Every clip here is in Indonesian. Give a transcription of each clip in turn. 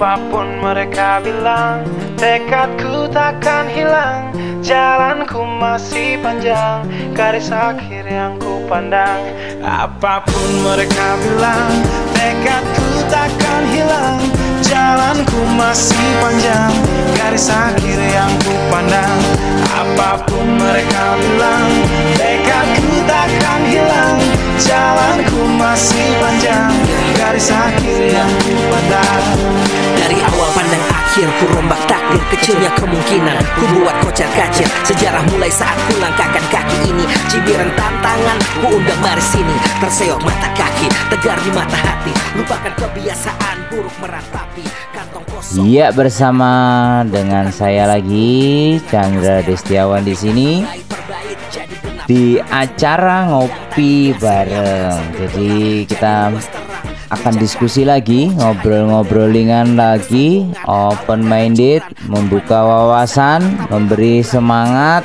Apa pun mereka bilang Tekadku takkan hilang. Jalanku masih panjang Garis akhir yang ku pandang. Apa pun mereka bilang Tekadku takkan hilang. Jalanku masih panjang Garis akhir yang ku pandang. Apa pun mereka bilang Tekadku takkan hilang. Jalanku masih panjang Garis akhir yang ku pandang Dari awal pandang akhir Ku rombak takdir kecilnya kemungkinan. Ku buat kocar kacir Sejarah mulai saat ku langkahkan kaki ini. Cibiran tantangan Ku undang mari sini Terseok mata kaki Tegar di mata hati. Lupakan kebiasaan buruk meratapi. Kantong kosong. Iya bersama dengan saya lagi Chandra Destiawan di sini. Di acara ngopi bareng. Jadi kita akan diskusi lagi, ngobrol-ngobrol ringan lagi, open minded, membuka wawasan, memberi semangat,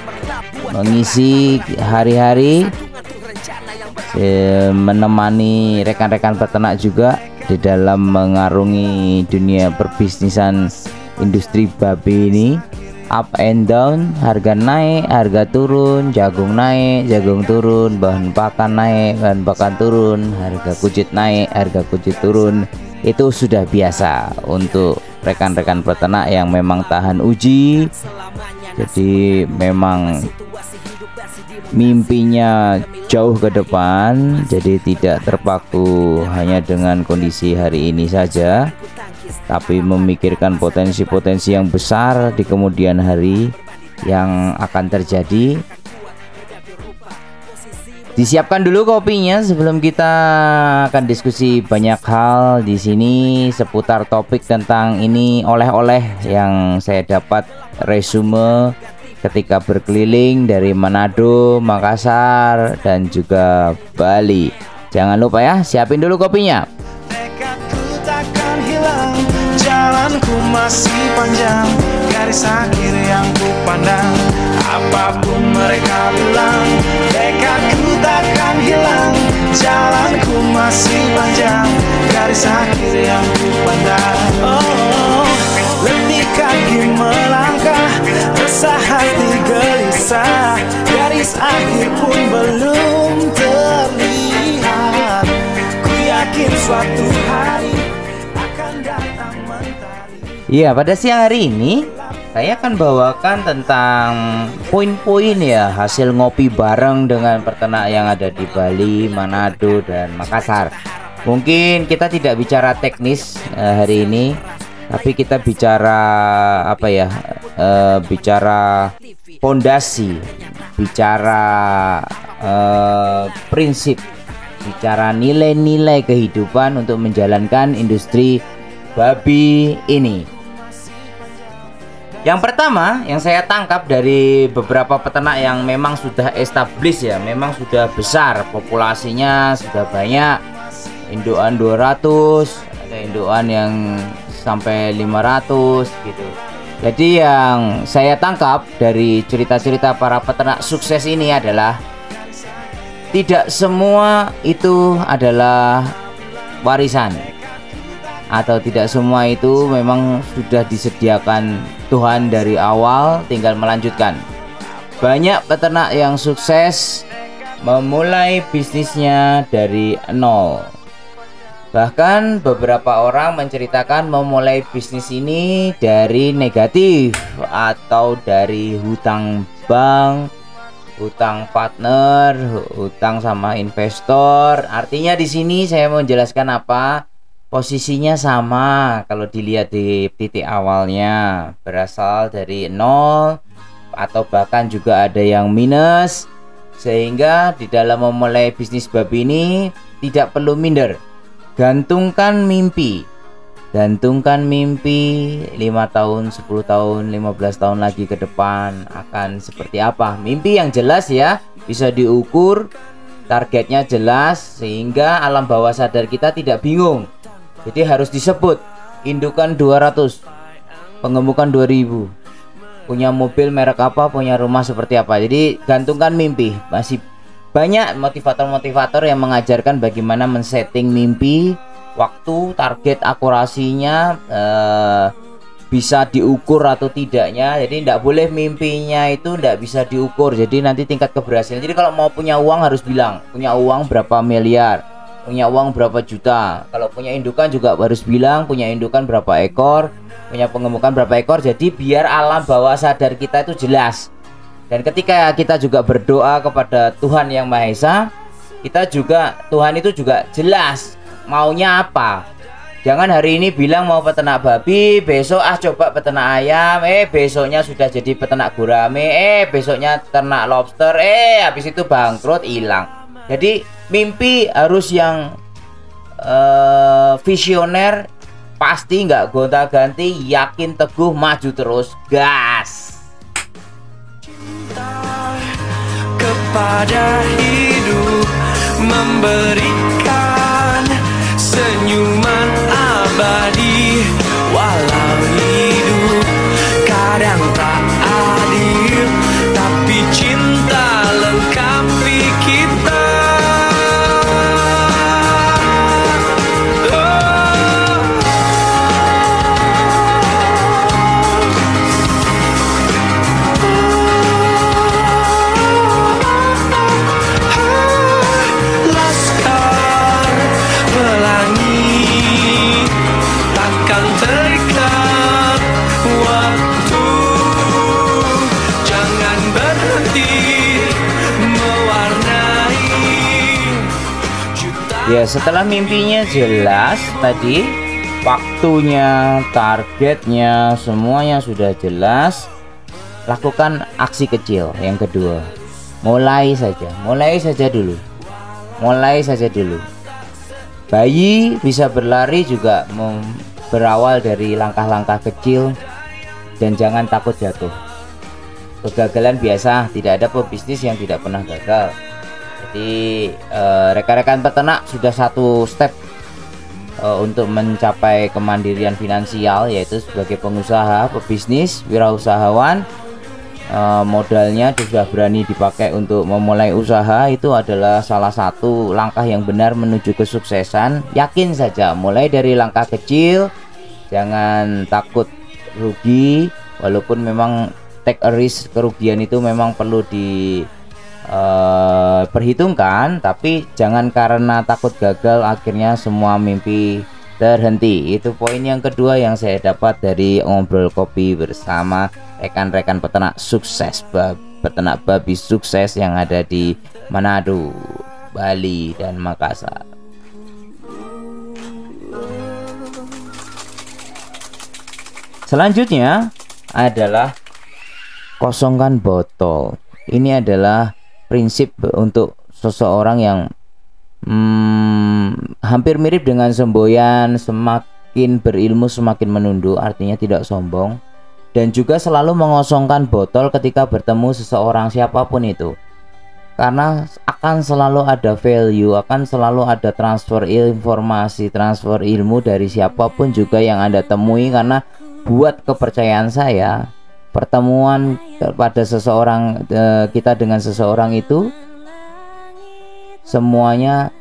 mengisi hari-hari, eh, menemani rekan-rekan peternak juga di dalam mengarungi dunia perbisnisan industri babi ini up and down harga naik harga turun jagung naik jagung turun bahan pakan naik bahan pakan turun harga kucit naik harga kucit turun. Itu sudah biasa untuk rekan-rekan peternak yang memang tahan uji. Jadi memang mimpinya jauh ke depan jadi tidak terpaku hanya dengan kondisi hari ini saja tapi memikirkan potensi-potensi yang besar di kemudian hari yang akan terjadi Disiapkan dulu kopinya sebelum kita akan diskusi banyak hal di sini seputar topik tentang ini oleh-oleh yang saya dapat resume ketika berkeliling dari Manado, Makassar dan juga Bali. Jangan lupa ya, siapin dulu kopinya. Jalanku masih panjang. Garis akhir yang ku pandang Apa pun mereka bilang Tekadku takkan hilang. Jalanku masih panjang Garis akhir yang ku pandang. Oh, letih kaki melangkah Resah hati gelisah. Garis akhir pun belum terlihat. Ku yakin suatu hari Iya, pada siang hari ini saya akan bawakan tentang poin-poin ya hasil ngopi bareng dengan peternak yang ada di Bali, Manado dan Makassar. Mungkin kita tidak bicara teknis eh, hari ini, tapi kita bicara apa ya? eh, bicara fondasi, bicara eh, prinsip, bicara nilai-nilai kehidupan untuk menjalankan industri babi ini. Yang pertama yang saya tangkap dari beberapa peternak yang memang sudah established ya, memang sudah besar populasinya sudah banyak. Induan 200, ada induan yang sampai 500 gitu. Jadi yang saya tangkap dari cerita-cerita para peternak sukses ini adalah tidak semua itu adalah warisan atau tidak semua itu memang sudah disediakan Tuhan dari awal tinggal melanjutkan banyak peternak yang sukses memulai bisnisnya dari nol bahkan beberapa orang menceritakan memulai bisnis ini dari negatif atau dari hutang bank hutang partner, hutang sama investor. Artinya di sini saya mau menjelaskan apa? Posisinya sama kalau dilihat di titik awalnya berasal dari nol atau bahkan juga ada yang minus sehingga di dalam memulai bisnis babi ini tidak perlu minder. Gantungkan mimpi. Gantungkan mimpi 5 tahun, 10 tahun, 15 tahun lagi ke depan akan seperti apa. Mimpi yang jelas ya, bisa diukur, targetnya jelas sehingga alam bawah sadar kita tidak bingung. Jadi harus disebut indukan 200, pengemukan 2000. Punya mobil merek apa, punya rumah seperti apa. Jadi gantungkan mimpi. Masih banyak motivator-motivator yang mengajarkan bagaimana men-setting mimpi waktu target akurasinya eh, bisa diukur atau tidaknya jadi tidak boleh mimpinya itu tidak bisa diukur jadi nanti tingkat keberhasilan jadi kalau mau punya uang harus bilang punya uang berapa miliar punya uang berapa juta. Kalau punya indukan juga harus bilang punya indukan berapa ekor punya pengemukan berapa ekor. Jadi biar alam bawah sadar kita itu jelas. Dan ketika kita juga berdoa kepada Tuhan yang Maha Esa kita juga Tuhan itu juga jelas maunya apa. Jangan hari ini bilang mau peternak babi, besok ah coba peternak ayam, eh besoknya sudah jadi peternak gurame, eh besoknya ternak lobster, eh habis itu bangkrut hilang. Jadi mimpi harus yang uh, visioner, pasti nggak gonta-ganti, yakin teguh maju terus, gas. kepada hidup memberikan juta Ya setelah mimpinya jelas tadi waktunya, targetnya, semuanya sudah jelas. Lakukan aksi kecil yang kedua. Mulai saja, mulai saja dulu. Mulai saja dulu. Bayi bisa berlari juga berawal dari langkah-langkah kecil dan jangan takut jatuh. Kegagalan biasa, tidak ada pebisnis yang tidak pernah gagal. Jadi eh, rekan-rekan peternak sudah satu step eh, untuk mencapai kemandirian finansial yaitu sebagai pengusaha, pebisnis, wirausahawan. Eh, modalnya sudah berani dipakai untuk memulai usaha itu adalah salah satu langkah yang benar menuju kesuksesan. Yakin saja, mulai dari langkah kecil, jangan takut rugi, walaupun memang take a risk kerugian itu memang perlu di eh, perhitungkan tapi jangan karena takut gagal akhirnya semua mimpi terhenti itu poin yang kedua yang saya dapat dari ngobrol kopi bersama rekan-rekan peternak sukses bab peternak babi sukses yang ada di Manado Bali dan Makassar selanjutnya adalah kosongkan botol. Ini adalah prinsip untuk seseorang yang hmm, hampir mirip dengan semboyan, semakin berilmu semakin menunduk, artinya tidak sombong dan juga selalu mengosongkan botol ketika bertemu seseorang siapa pun itu. Karena akan selalu ada value, akan selalu ada transfer informasi, transfer ilmu dari siapa pun juga yang Anda temui karena buat kepercayaan saya pertemuan kepada seseorang eh, kita dengan seseorang itu semuanya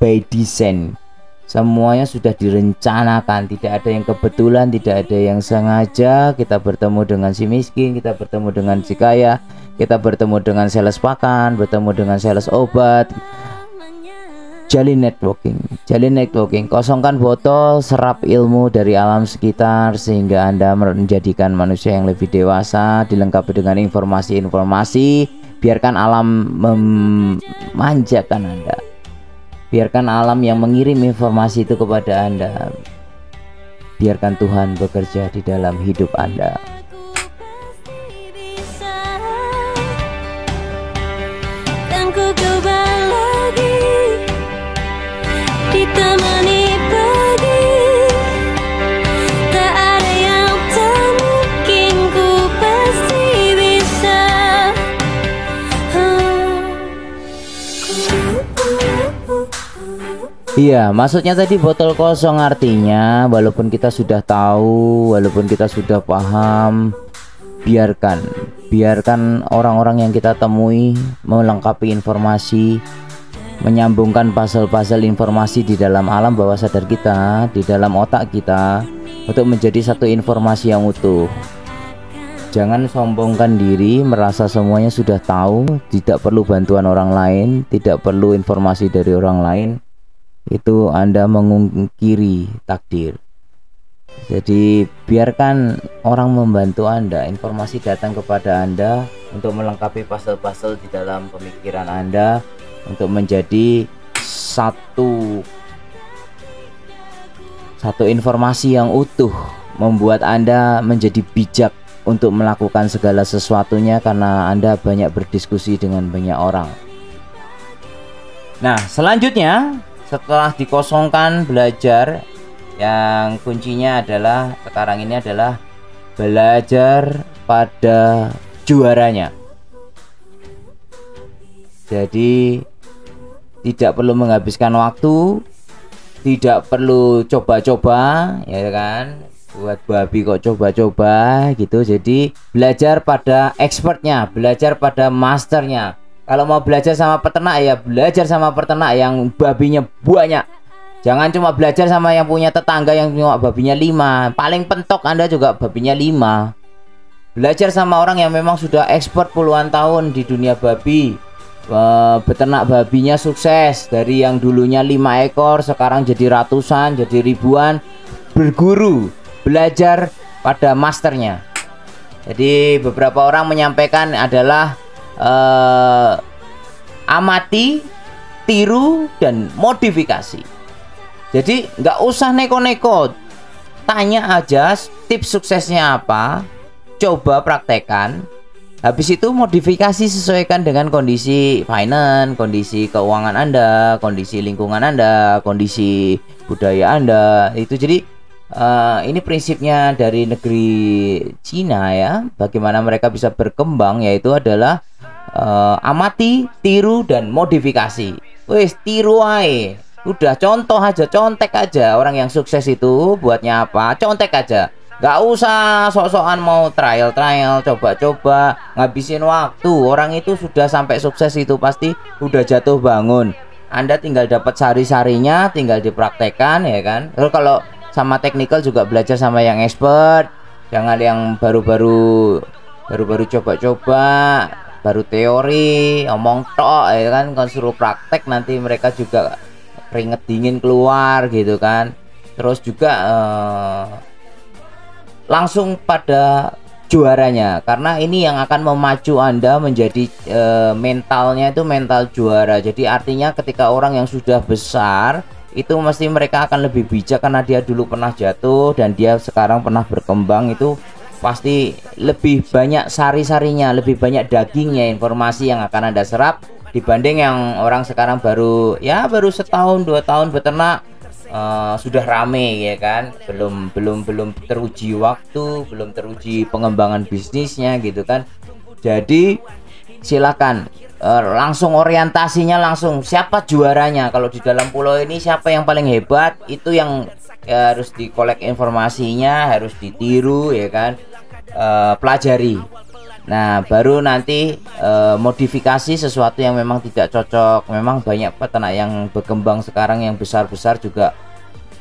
by design. Semuanya sudah direncanakan. Tidak ada yang kebetulan tidak ada yang sengaja. Kita bertemu dengan si miskin kita bertemu dengan si kaya kita bertemu dengan sales pakan bertemu dengan sales obat jalin networking. Jalin networking. Kosongkan botol serap ilmu dari alam sekitar sehingga anda menjadikan manusia yang lebih dewasa dilengkapi dengan informasi-informasi. Biarkan alam memanjakan anda. Biarkan alam yang mengirim informasi itu kepada anda. Biarkan Tuhan bekerja di dalam hidup anda Iya, maksudnya tadi botol kosong artinya walaupun kita sudah tahu, walaupun kita sudah paham, biarkan, biarkan orang-orang yang kita temui melengkapi informasi, menyambungkan puzzle-puzzle informasi di dalam alam bawah sadar kita, di dalam otak kita untuk menjadi satu informasi yang utuh. Jangan sombongkan diri, merasa semuanya sudah tahu, tidak perlu bantuan orang lain, tidak perlu informasi dari orang lain. Itu Anda mengungkiri takdir. Jadi biarkan orang membantu Anda, informasi datang kepada Anda untuk melengkapi puzzle-puzzle di dalam pemikiran Anda untuk menjadi satu satu informasi yang utuh membuat Anda menjadi bijak untuk melakukan segala sesuatunya karena Anda banyak berdiskusi dengan banyak orang. Nah, selanjutnya setelah dikosongkan belajar yang kuncinya adalah sekarang ini adalah belajar pada juaranya. Jadi tidak perlu menghabiskan waktu, tidak perlu coba-coba, ya kan? buat babi kok coba-coba gitu jadi belajar pada expertnya belajar pada masternya kalau mau belajar sama peternak ya belajar sama peternak yang babinya banyak. Jangan cuma belajar sama yang punya tetangga yang cuma babinya lima. Paling pentok anda juga babinya lima. Belajar sama orang yang memang sudah expert puluhan tahun di dunia babi. Eh, beternak babinya sukses. Dari yang dulunya lima ekor sekarang jadi ratusan jadi ribuan. Berguru belajar pada masternya. Jadi beberapa orang menyampaikan adalah uh, amati, tiru dan modifikasi. Jadi nggak usah neko-neko, tanya aja tips suksesnya apa, coba praktekkan. Habis itu modifikasi sesuaikan dengan kondisi finance, kondisi keuangan Anda, kondisi lingkungan Anda, kondisi budaya Anda. Itu jadi uh, ini prinsipnya dari negeri Cina ya bagaimana mereka bisa berkembang yaitu adalah uh, amati tiru dan modifikasi. Wes tiru aja udah contoh aja contek aja orang yang sukses itu buatnya apa. Contek aja. Gak usah sok-sokan mau trial-trial, coba-coba, ngabisin waktu. Orang itu sudah sampai sukses itu pasti udah jatuh bangun. Anda tinggal dapat sari-sarinya, tinggal dipraktekkan ya kan. Terus kalau sama technical juga belajar sama yang expert. Jangan yang baru-baru baru-baru coba-coba baru teori omong tok ya kan kan suruh praktek nanti mereka juga keringet dingin keluar gitu kan terus juga eh, langsung pada juaranya karena ini yang akan memacu Anda menjadi e, mentalnya itu mental juara. Jadi artinya ketika orang yang sudah besar itu mesti mereka akan lebih bijak karena dia dulu pernah jatuh dan dia sekarang pernah berkembang itu pasti lebih banyak sari-sarinya, lebih banyak dagingnya informasi yang akan Anda serap dibanding yang orang sekarang baru ya baru setahun dua tahun beternak uh, sudah rame ya kan? Belum belum belum teruji waktu belum teruji pengembangan bisnisnya gitu kan? Jadi silakan uh, langsung orientasinya langsung. Siapa juaranya? Kalau di dalam pulau ini siapa yang paling hebat? Itu yang ya, harus dikolek informasinya harus ditiru ya kan uh, pelajari nah baru nanti uh, modifikasi sesuatu yang memang tidak cocok memang banyak peternak yang berkembang sekarang yang besar-besar juga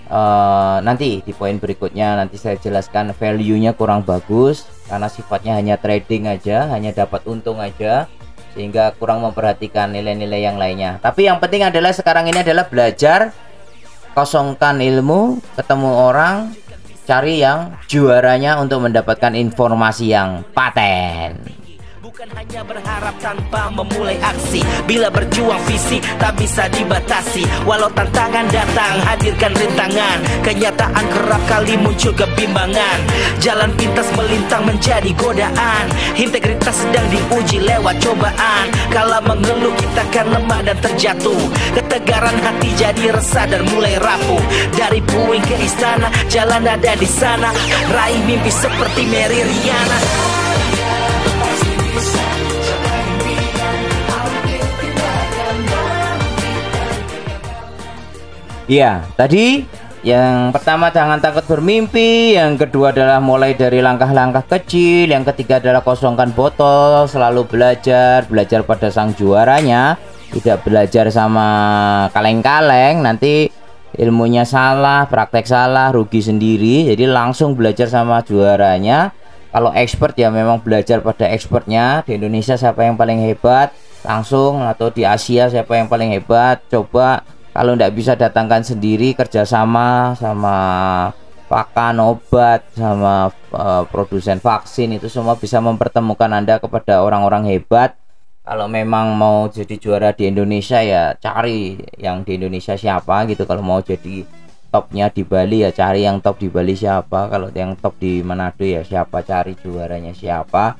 uh, nanti di poin berikutnya nanti saya jelaskan value-nya kurang bagus karena sifatnya hanya trading aja hanya dapat untung aja sehingga kurang memperhatikan nilai-nilai yang lainnya. Tapi yang penting adalah sekarang ini adalah belajar, kosongkan ilmu, ketemu orang, cari yang juaranya untuk mendapatkan informasi yang paten. Bukan hanya berharap tanpa memulai aksi. Bila berjuang visi tak bisa dibatasi. Walau tantangan datang hadirkan rintangan. Kenyataan kerap kali muncul kebimbangan. Jalan pintas melintang menjadi godaan. Integritas sedang diuji lewat cobaan. Kala mengeluh kita kan lemah dan terjatuh. Ketegaran hati jadi resah dan mulai rapuh. Dari puing ke istana jalan ada di sana. Raih mimpi seperti Mary Riana Iya, tadi yang pertama jangan takut bermimpi, yang kedua adalah mulai dari langkah-langkah kecil, yang ketiga adalah kosongkan botol, selalu belajar, belajar pada sang juaranya. tidak belajar sama kaleng-kaleng nanti ilmunya salah praktek salah rugi sendiri jadi langsung belajar sama juaranya kalau expert ya memang belajar pada expertnya. Di Indonesia siapa yang paling hebat? Langsung atau di Asia siapa yang paling hebat? Coba kalau tidak bisa datangkan sendiri kerjasama sama pakan obat sama uh, produsen vaksin itu semua bisa mempertemukan anda kepada orang-orang hebat. Kalau memang mau jadi juara di Indonesia ya cari yang di Indonesia siapa gitu. Kalau mau jadi topnya di Bali ya cari yang top di Bali siapa. Kalau yang top di Manado ya siapa cari juaranya siapa.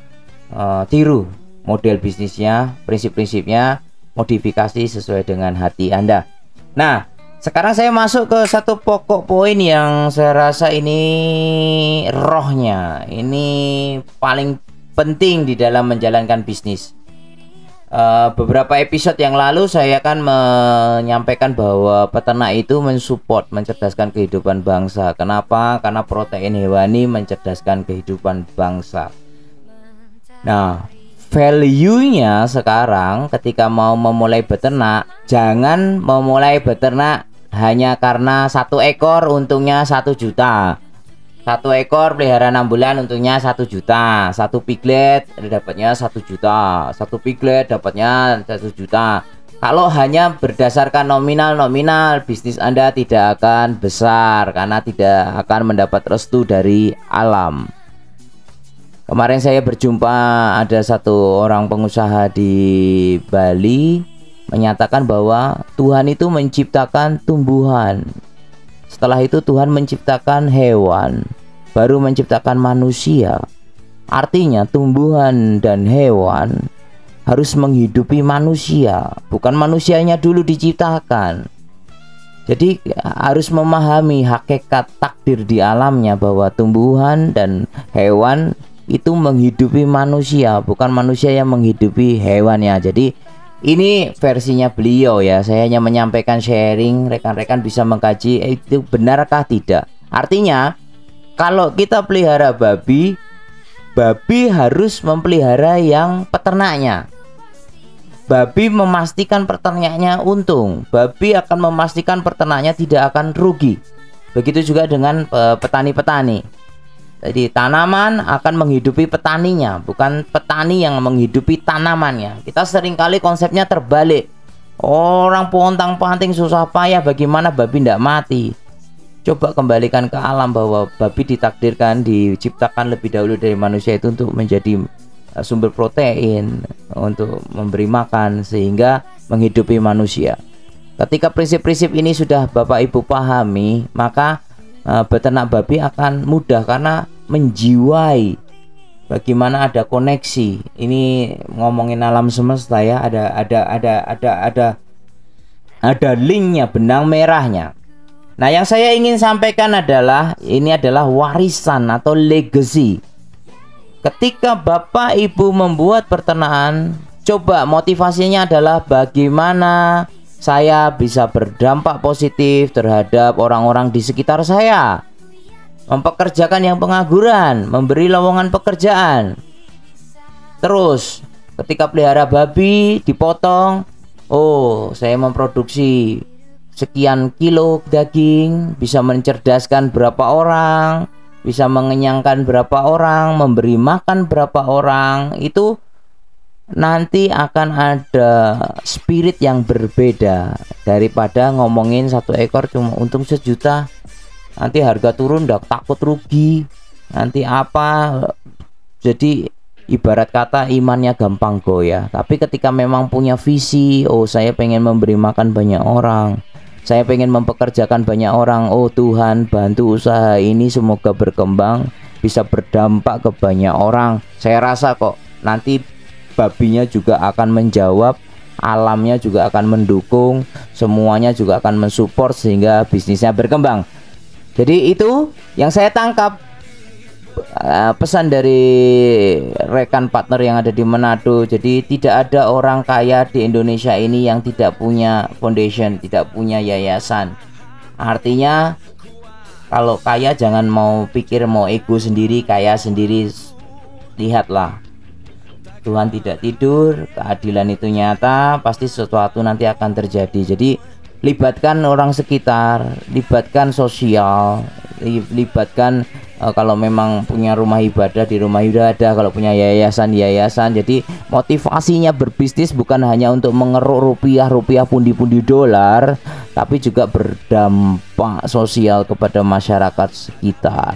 Uh, tiru model bisnisnya prinsip-prinsipnya modifikasi sesuai dengan hati Anda. Nah sekarang saya masuk ke satu pokok poin yang saya rasa ini rohnya, ini paling penting di dalam menjalankan bisnis. Uh, beberapa episode yang lalu saya akan menyampaikan bahwa peternak itu mensupport, mencerdaskan kehidupan bangsa. Kenapa? Karena protein hewani mencerdaskan kehidupan bangsa. Nah, value-nya sekarang ketika mau memulai beternak, jangan memulai beternak hanya karena satu ekor untungnya satu juta satu ekor pelihara enam bulan untungnya satu juta. Satu piglet dapatnya satu juta. Satu piglet dapatnya satu juta. Kalau hanya berdasarkan nominal-nominal bisnis Anda tidak akan besar karena tidak akan mendapat restu dari alam. Kemarin saya berjumpa ada satu orang pengusaha di Bali menyatakan bahwa Tuhan itu menciptakan tumbuhan. Setelah itu Tuhan menciptakan hewan, baru menciptakan manusia. Artinya tumbuhan dan hewan harus menghidupi manusia, bukan manusianya dulu diciptakan. Jadi harus memahami hakikat takdir di alamnya bahwa tumbuhan dan hewan itu menghidupi manusia, bukan manusia yang menghidupi hewannya. Jadi ini versinya beliau ya. Saya hanya menyampaikan sharing, rekan-rekan bisa mengkaji eh, itu benarkah tidak. Artinya, kalau kita pelihara babi, babi harus memelihara yang peternaknya. Babi memastikan peternaknya untung. Babi akan memastikan peternaknya tidak akan rugi. Begitu juga dengan eh, petani-petani. Jadi tanaman akan menghidupi petaninya, bukan petani yang menghidupi tanamannya. Kita sering kali konsepnya terbalik. Orang pontang panting susah payah bagaimana babi tidak mati. Coba kembalikan ke alam bahwa babi ditakdirkan diciptakan lebih dahulu dari manusia itu untuk menjadi eh, sumber protein untuk memberi makan sehingga menghidupi manusia. Ketika prinsip-prinsip ini sudah Bapak Ibu pahami, maka uh, beternak babi akan mudah karena menjiwai. Bagaimana ada koneksi? Ini ngomongin alam semesta ya ada ada ada ada ada ada linknya benang merahnya. Nah yang saya ingin sampaikan adalah ini adalah warisan atau legacy. Ketika bapak ibu membuat peternakan coba motivasinya adalah bagaimana saya bisa berdampak positif terhadap orang-orang di sekitar saya mempekerjakan yang pengangguran, memberi lowongan pekerjaan. Terus, ketika pelihara babi dipotong, oh, saya memproduksi sekian kilo daging, bisa mencerdaskan berapa orang, bisa mengenyangkan berapa orang, memberi makan berapa orang, itu nanti akan ada spirit yang berbeda daripada ngomongin satu ekor cuma untung sejuta. Nanti harga turun udah takut rugi. Nanti apa? Jadi ibarat kata imannya gampang goyah. Tapi ketika memang punya visi oh saya pengen memberi makan banyak orang. Saya pengen mempekerjakan banyak orang. Oh Tuhan bantu usaha ini semoga berkembang bisa berdampak ke banyak orang. Saya rasa kok nanti babinya juga akan menjawab alamnya juga akan mendukung semuanya juga akan mensupport sehingga bisnisnya berkembang jadi itu yang saya tangkap uh, pesan dari rekan partner yang ada di Manado. Jadi tidak ada orang kaya di Indonesia ini yang tidak punya foundation, tidak punya yayasan. Artinya kalau kaya jangan mau pikir mau ego sendiri, kaya sendiri. Lihatlah Tuhan tidak tidur, keadilan itu nyata, pasti sesuatu nanti akan terjadi. Jadi libatkan orang sekitar, libatkan sosial, li- libatkan eh, kalau memang punya rumah ibadah di rumah ibadah, kalau punya yayasan yayasan. Jadi motivasinya berbisnis bukan hanya untuk mengeruk rupiah rupiah pundi-pundi dolar, tapi juga berdampak sosial kepada masyarakat sekitar.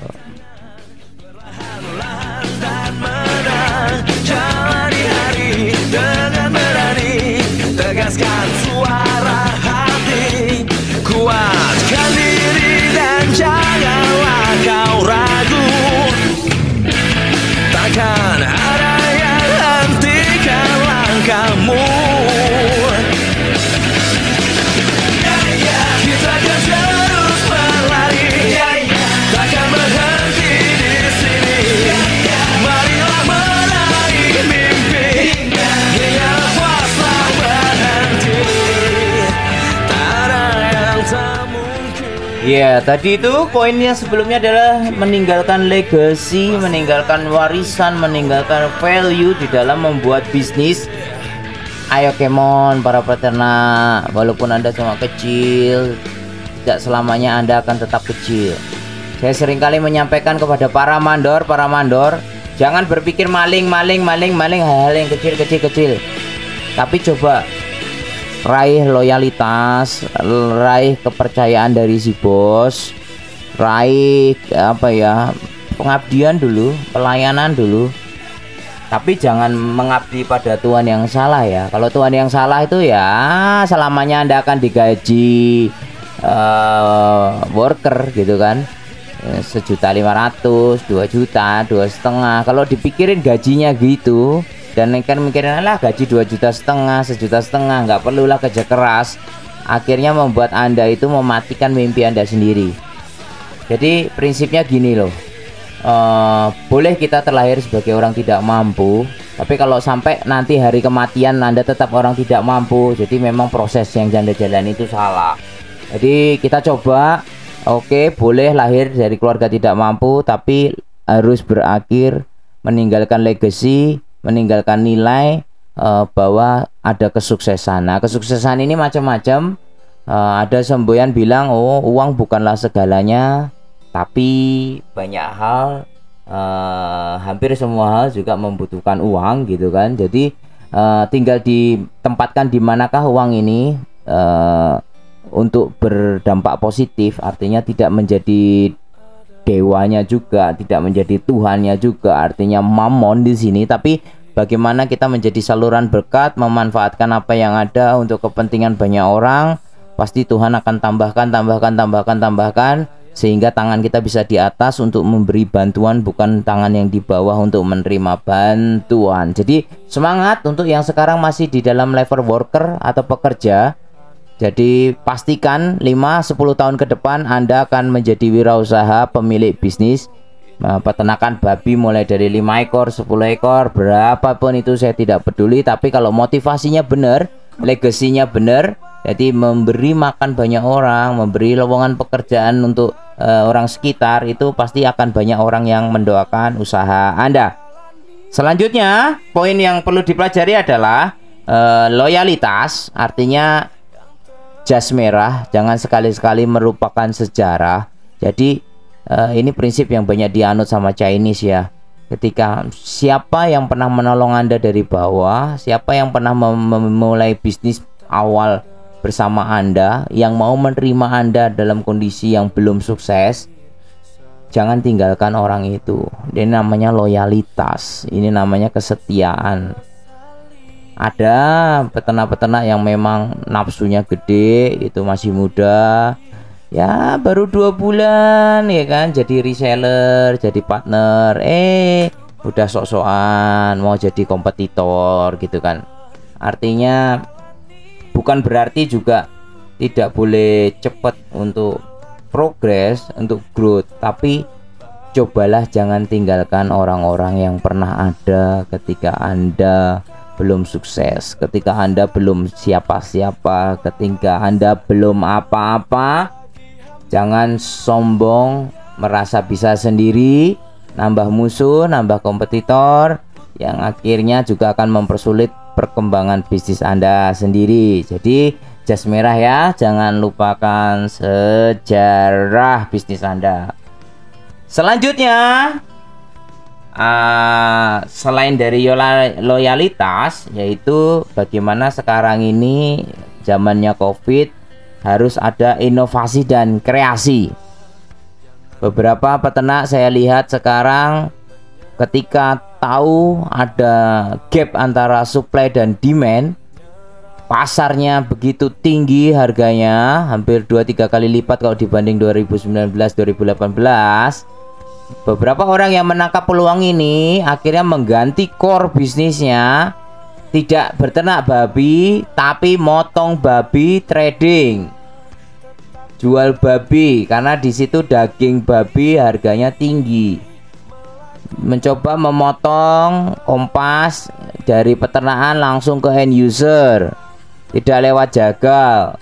Iya, tadi itu poinnya sebelumnya adalah meninggalkan legacy, meninggalkan warisan, meninggalkan value di dalam membuat bisnis. Ayo Kemon, para peternak, walaupun Anda cuma kecil, tidak selamanya Anda akan tetap kecil. Saya sering kali menyampaikan kepada para mandor, para mandor, jangan berpikir maling, maling, maling, maling hal-hal yang kecil, kecil, kecil. Tapi coba raih loyalitas, raih kepercayaan dari si bos, raih apa ya pengabdian dulu, pelayanan dulu. Tapi jangan mengabdi pada Tuhan yang salah ya. Kalau Tuhan yang salah itu ya selamanya anda akan digaji eh, worker gitu kan Eh, sejuta lima ratus, dua juta, dua setengah. Kalau dipikirin gajinya gitu, dan kan mikirin lah gaji dua juta setengah, sejuta setengah, nggak perlulah kerja keras. Akhirnya membuat anda itu mematikan mimpi anda sendiri. Jadi prinsipnya gini loh, eh, boleh kita terlahir sebagai orang tidak mampu, tapi kalau sampai nanti hari kematian anda tetap orang tidak mampu, jadi memang proses yang anda jalan itu salah. Jadi kita coba Oke, boleh lahir dari keluarga tidak mampu, tapi harus berakhir meninggalkan legacy, meninggalkan nilai eh, bahwa ada kesuksesan. Nah, kesuksesan ini macam-macam. Eh, ada semboyan bilang, oh uang bukanlah segalanya, tapi banyak hal, eh, hampir semua hal juga membutuhkan uang, gitu kan. Jadi eh, tinggal ditempatkan di manakah uang ini. eh, untuk berdampak positif artinya tidak menjadi dewanya juga tidak menjadi tuhannya juga. Artinya mamon di sini. Tapi bagaimana kita menjadi saluran berkat memanfaatkan apa yang ada untuk kepentingan banyak orang pasti Tuhan akan tambahkan tambahkan tambahkan tambahkan sehingga tangan kita bisa di atas untuk memberi bantuan bukan tangan yang di bawah untuk menerima bantuan. Jadi semangat untuk yang sekarang masih di dalam level worker atau pekerja jadi pastikan 5-10 tahun ke depan Anda akan menjadi wirausaha pemilik bisnis. Nah, peternakan babi mulai dari 5 ekor, 10 ekor, berapapun itu saya tidak peduli. Tapi kalau motivasinya benar, legasinya benar Jadi memberi makan banyak orang, memberi lowongan pekerjaan untuk eh, orang sekitar Itu pasti akan banyak orang yang mendoakan usaha Anda. Selanjutnya, poin yang perlu dipelajari adalah eh, loyalitas. Artinya jas merah jangan sekali-sekali merupakan sejarah. Jadi eh, ini prinsip yang banyak dianut sama Chinese ya. Ketika siapa yang pernah menolong anda dari bawah siapa yang pernah mem- memulai bisnis awal bersama anda yang mau menerima anda dalam kondisi yang belum sukses jangan tinggalkan orang itu. Ini namanya loyalitas ini namanya kesetiaan ada peternak-peternak yang memang nafsunya gede itu masih muda. Ya baru dua bulan ya kan? Jadi reseller jadi partner. Eh udah sok-sokan mau jadi kompetitor gitu kan. Artinya bukan berarti juga tidak boleh cepat untuk progres untuk growth. Tapi cobalah jangan tinggalkan orang-orang yang pernah ada ketika anda belum sukses, ketika Anda belum siapa-siapa, ketika Anda belum apa-apa, jangan sombong, merasa bisa sendiri, nambah musuh, nambah kompetitor. yang akhirnya juga akan mempersulit perkembangan bisnis Anda sendiri. Jadi jas merah ya, jangan lupakan sejarah bisnis Anda. Selanjutnya ah, selain dari loyalitas yaitu bagaimana sekarang ini zamannya Covid harus ada inovasi dan kreasi. Beberapa peternak saya lihat sekarang ketika tahu ada gap antara supply dan demand pasarnya begitu tinggi harganya hampir 2-3 kali lipat kalau dibanding 2019 2018 beberapa orang yang menangkap peluang ini akhirnya mengganti core bisnisnya. Tidak berternak babi tapi motong babi trading. Jual babi karena di situ daging babi harganya tinggi. Mencoba memotong kompas dari peternakan langsung ke end user. Tidak lewat jagal.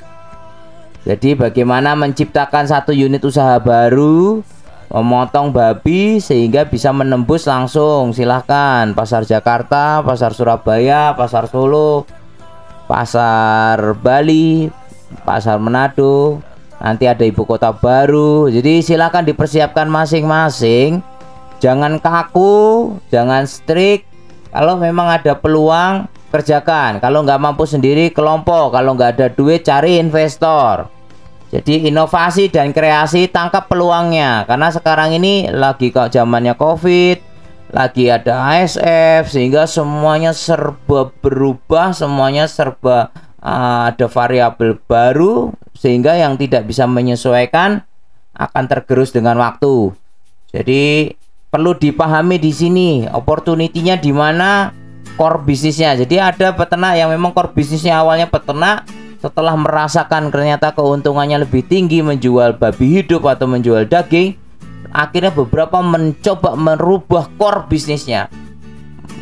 Jadi bagaimana menciptakan satu unit usaha baru memotong babi sehingga bisa menembus langsung. Silahkan. Pasar Jakarta pasar Surabaya pasar Solo pasar Bali pasar Manado. Nanti ada ibu kota baru. Jadi silahkan dipersiapkan masing-masing. Jangan kaku jangan strict kalau memang ada peluang kerjakan. Kalau nggak mampu sendiri kelompok. Kalau nggak ada duit cari investor jadi inovasi dan kreasi tangkap peluangnya karena sekarang ini lagi kok zamannya covid lagi ada ASF sehingga semuanya serba berubah semuanya serba uh, ada variabel baru sehingga yang tidak bisa menyesuaikan akan tergerus dengan waktu jadi perlu dipahami di sini opportunity-nya di mana core bisnisnya. Jadi ada peternak yang memang core bisnisnya awalnya peternak setelah merasakan ternyata keuntungannya lebih tinggi menjual babi hidup atau menjual daging, akhirnya beberapa mencoba merubah core bisnisnya.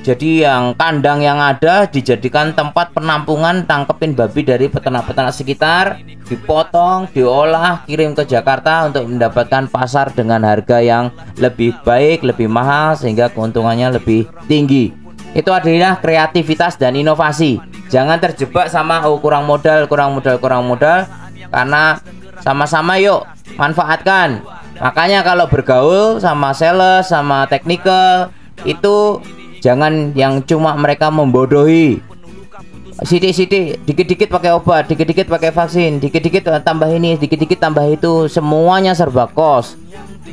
Jadi yang kandang yang ada dijadikan tempat penampungan tangkepin babi dari peternak-peternak sekitar, dipotong, diolah, kirim ke Jakarta untuk mendapatkan pasar dengan harga yang lebih baik, lebih mahal sehingga keuntungannya lebih tinggi. Itu adalah kreativitas dan inovasi. Jangan terjebak sama oh kurang modal, kurang modal, kurang modal. Karena sama-sama yuk manfaatkan. Makanya kalau bergaul sama sales, sama technical itu jangan yang cuma mereka membodohi. Sidik-sidik dikit-dikit pakai obat dikit-dikit pakai vaksin dikit-dikit eh, tambah ini dikit-dikit tambah itu semuanya serba kos.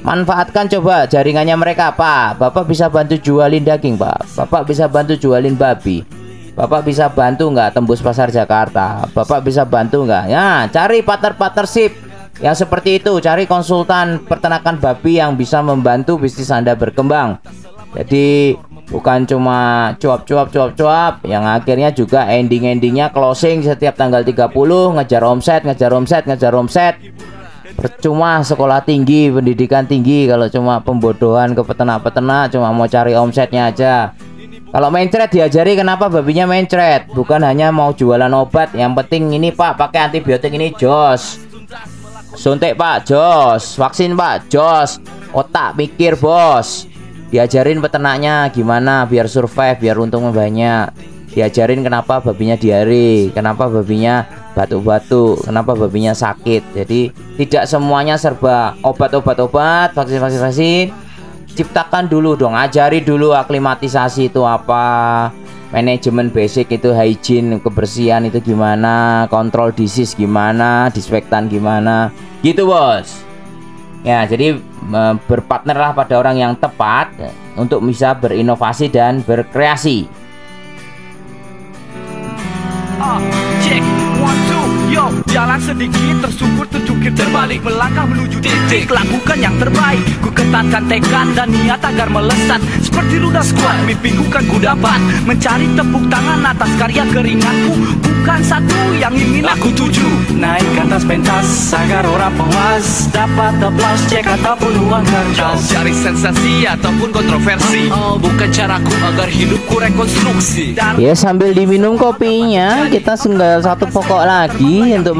Manfaatkan coba jaringannya mereka pak. Bapak bisa bantu jualin daging pak. Bapak bisa bantu jualin babi bapak bisa bantu nggak tembus pasar Jakarta? Bapak bisa bantu nggak? Ya cari partner partnership yang seperti itu. Cari konsultan peternakan babi yang bisa membantu bisnis anda berkembang. Jadi bukan cuma cuap-cuap cuap-cuap yang akhirnya juga ending-endingnya closing setiap tanggal 30 ngejar omset ngejar omset ngejar omset. Percuma sekolah tinggi pendidikan tinggi. Kalau cuma pembodohan ke peternak-peternak cuma mau cari omsetnya aja kalau mencret diajari kenapa babinya mencret? Bukan hanya mau jualan obat yang penting ini pak pakai antibiotik ini jos. Suntik pak jos. Vaksin pak jos. Otak mikir bos. Diajarin peternaknya gimana biar survive biar untungnya banyak. Diajarin kenapa babinya diare kenapa babinya batuk-batuk kenapa babinya sakit. Jadi tidak semuanya serba obat-obat-obat vaksin-vaksin vaksin ciptakan dulu dong ajari dulu aklimatisasi itu apa manajemen basic itu hygiene kebersihan itu gimana kontrol disease gimana disinfektan gimana. Gitu bos. Ya, jadi berpartnerlah pada orang yang tepat untuk bisa berinovasi dan berkreasi. Ah, Jalan sedikit tersungkur terjungkir terbalik Melangkah menuju titik. Lakukan yang terbaik Ku ketatkan tekad dan niat agar melesat. Seperti ludah squad Mimpiku kan ku dapat. Mencari tepuk tangan atas karya keringatku Bukan satu yang ingin aku tuju. Naik ke atas pentas Agar orang puas Dapat aplaus cek ataupun uang kertas. Cari sensasi ataupun kontroversi. Oh, Bukan caraku agar hidupku rekonstruksi. Ya sambil diminum kopinya kita tinggal satu pokok lagi untuk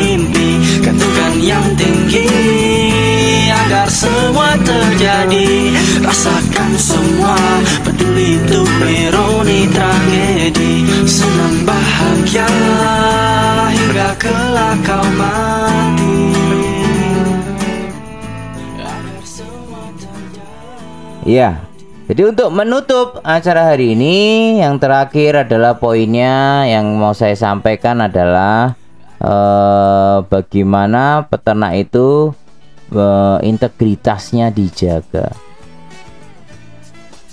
terjadi Rasakan semua. Peduli itu ironi tragedi. Senang bahagia Hingga kelak kau mati. Iya. Jadi untuk menutup acara hari ini Yang terakhir adalah poinnya Yang mau saya sampaikan adalah eh, Bagaimana peternak itu eh, Integritasnya dijaga.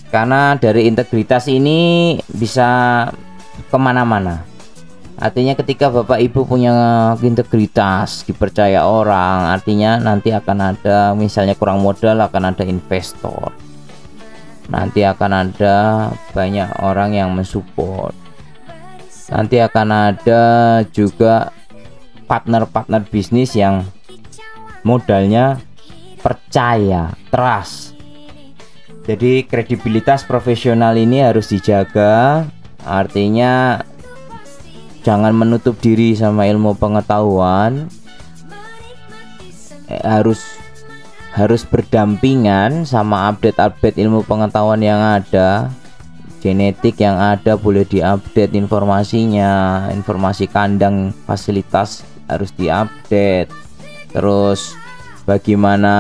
Karena dari integritas ini Bisa ke mana-mana. Artinya ketika bapak ibu punya integritas Dipercaya orang Artinya nanti akan ada Misalnya kurang modal akan ada investor. Nanti akan ada banyak orang yang mensupport. Nanti akan ada juga partner-partner bisnis yang modalnya percaya trust. Jadi kredibilitas profesional ini harus dijaga. Artinya jangan menutup diri sama ilmu pengetahuan. Eh, harus harus berdampingan sama update-update ilmu pengetahuan yang ada. Genetik yang ada boleh diupdate informasinya. Informasi kandang fasilitas harus diupdate terus bagaimana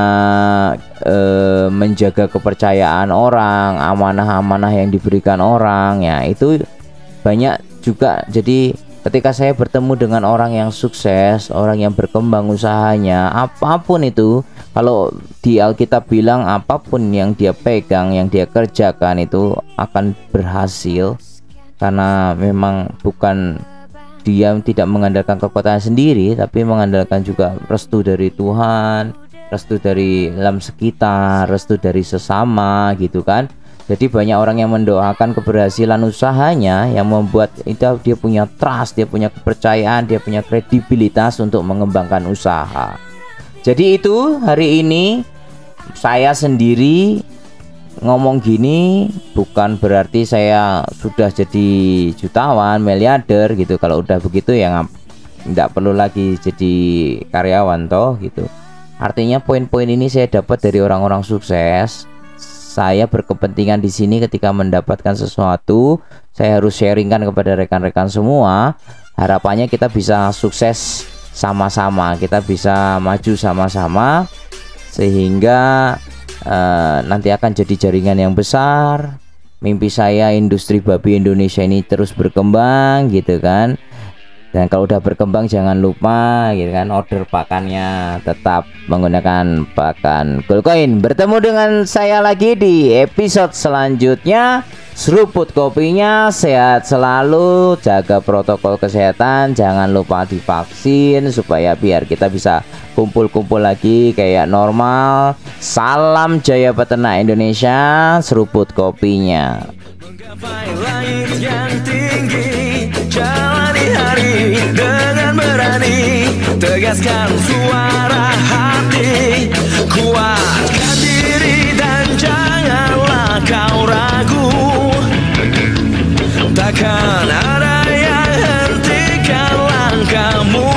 eh, menjaga kepercayaan orang amanah-amanah yang diberikan orang ya itu banyak juga. Jadi ketika saya bertemu dengan orang yang sukses orang yang berkembang usahanya apa pun itu kalau di Alkitab bilang apa pun yang dia pegang yang dia kerjakan itu akan berhasil. Karena memang bukan dia tidak mengandalkan kekuatan sendiri tapi mengandalkan juga restu dari Tuhan restu dari alam sekitar restu dari sesama gitu kan. Jadi banyak orang yang mendoakan keberhasilan usahanya yang membuat itu dia punya trust dia punya kepercayaan dia punya kredibilitas untuk mengembangkan usaha. Jadi itu hari ini saya sendiri ngomong gini bukan berarti saya sudah jadi jutawan, miliarder gitu. Kalau udah begitu ya nggak perlu lagi jadi karyawan toh gitu. Artinya poin-poin ini saya dapat dari orang-orang sukses. Saya berkepentingan di sini ketika mendapatkan sesuatu, saya harus sharingkan kepada rekan-rekan semua. Harapannya kita bisa sukses sama-sama, kita bisa maju sama-sama sehingga eh, nanti akan jadi jaringan yang besar. Mimpi saya industri babi Indonesia ini terus berkembang gitu kan. Dan kalau udah berkembang jangan lupa gitu kan order pakannya tetap menggunakan pakan Goldcoin. Bertemu dengan saya lagi di episode selanjutnya seruput kopinya sehat selalu jaga protokol kesehatan jangan lupa divaksin supaya biar kita bisa kumpul-kumpul lagi kayak normal. Salam jaya peternak Indonesia seruput kopinya. Tegaskan suara hati Kuatkan diri dan janganlah kau ragu. Kan ada yang hentikan langkahmu.